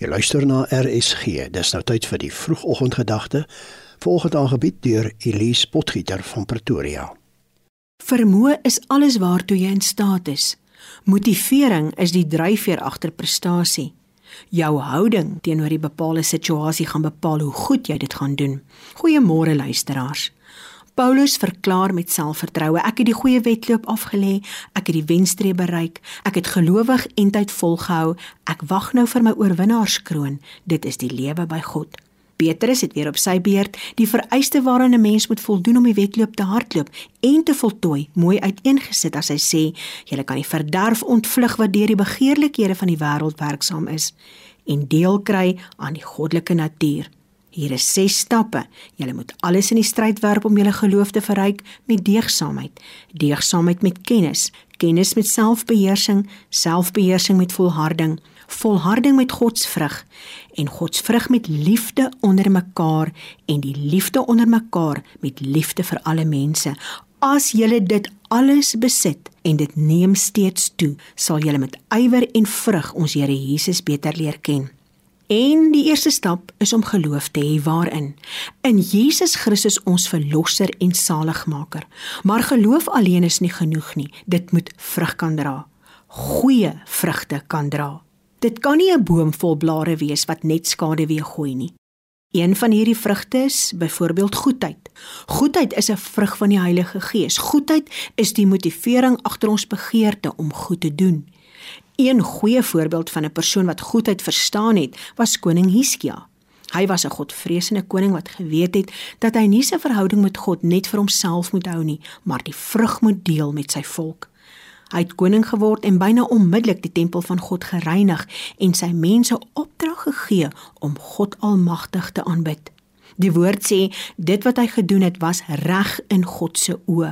Jy luister na RSG. Dis nou tyd vir die vroegoggendgedagte, volgende aangebied deur Elise Potgieter van Pretoria. Vermoë is alles waartoe jy in staat is. Motivering is die dryfveer agter prestasie. Jou houding teenoor die bepaalde situasie gaan bepaal hoe goed jy dit gaan doen. Goeiemôre luisteraars. Paulus verklaar met selfvertroue: Ek het die goeie wedloop afgelê, ek het die wenstreep bereik, ek het gelowig en tyd volgehou, ek wag nou vir my oorwinnaarskroon. Dit is die lewe by God. Petrus het weer op sy beurt die vereiste waaraan 'n mens moet voldoen om die wedloop te hardloop en te voltooi, mooi uiteengesit as hy sê: "Julle kan die verderf ontvlug wat deur die begeerlikhede van die wêreld werksaam is en deel kry aan die goddelike natuur." Hier is 6 stappe. Jy moet alles in die stryd werp om jou geloof te verryk met deegsaamheid. Deegsaamheid met kennis, kennis met selfbeheersing, selfbeheersing met volharding, volharding met godsvrug en godsvrug met liefde onder mekaar en die liefde onder mekaar met liefde vir alle mense. As jy dit alles besit en dit neem steeds toe, sal jy met ywer en vrug ons Here Jesus beter leer ken. En die eerste stap is om geloof te hê waarin in Jesus Christus ons verlosser en saligmaker. Maar geloof alleen is nie genoeg nie. Dit moet vrug kan dra. Goeie vrugte kan dra. Dit kan nie 'n boom vol blare wees wat net skade weer gooi nie. Een van hierdie vrugte is byvoorbeeld goedheid. Goedheid is 'n vrug van die Heilige Gees. Goedheid is die motivering agter ons begeerte om goed te doen. Een goeie voorbeeld van 'n persoon wat goedheid verstaan het, was koning Hiskia. Hy was 'n godvreesende koning wat geweet het dat hy nie sy verhouding met God net vir homself moet hou nie, maar die vrug moet deel met sy volk. Hy het koning geword en byna onmiddellik die tempel van God gereinig en sy mense opdrag gegee om God Almagtig te aanbid. Die woord sê dit wat hy gedoen het was reg in God se oë.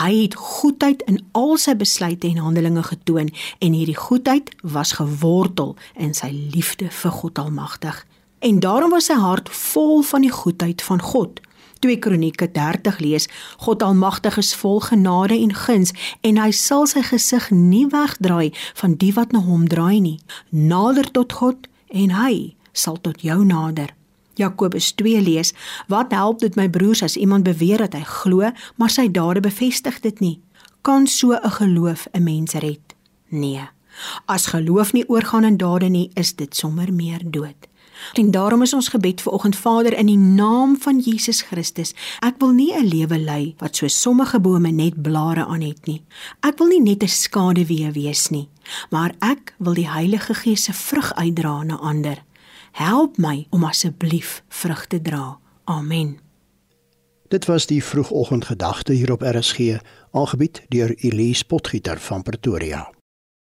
Hy het goedheid in al sy besluite en handelinge getoon en hierdie goedheid was gewortel in sy liefde vir God Almagtig. En daarom was sy hart vol van die goedheid van God. 2 Kronieke 30 lees: God Almagtig is vol genade en guns en hy sal sy gesig nie wegdraai van die wat na hom draai nie. Nader tot God en hy sal tot jou nader. Jakobus 2 lees: Wat help dit my broers as iemand beweer dat hy glo, maar sy dade bevestig dit nie? Kan so 'n geloof 'n mens red? Nee. As geloof nie oorgaan in dade nie, is dit sommer meer dood. En daarom is ons gebed vir oggend Vader in die naam van Jesus Christus. Ek wil nie 'n lewe lei wat so sommige bome net blare aan het nie. Ek wil nie net 'n skaduwee wees nie, maar ek wil die Heilige Gees se vrug uitdra na ander. Help my om asseblief vrug te dra. Amen. Dit was die vroegoggendgedagte hier op RSG, aangebied deur Elise Potgieter van Pretoria.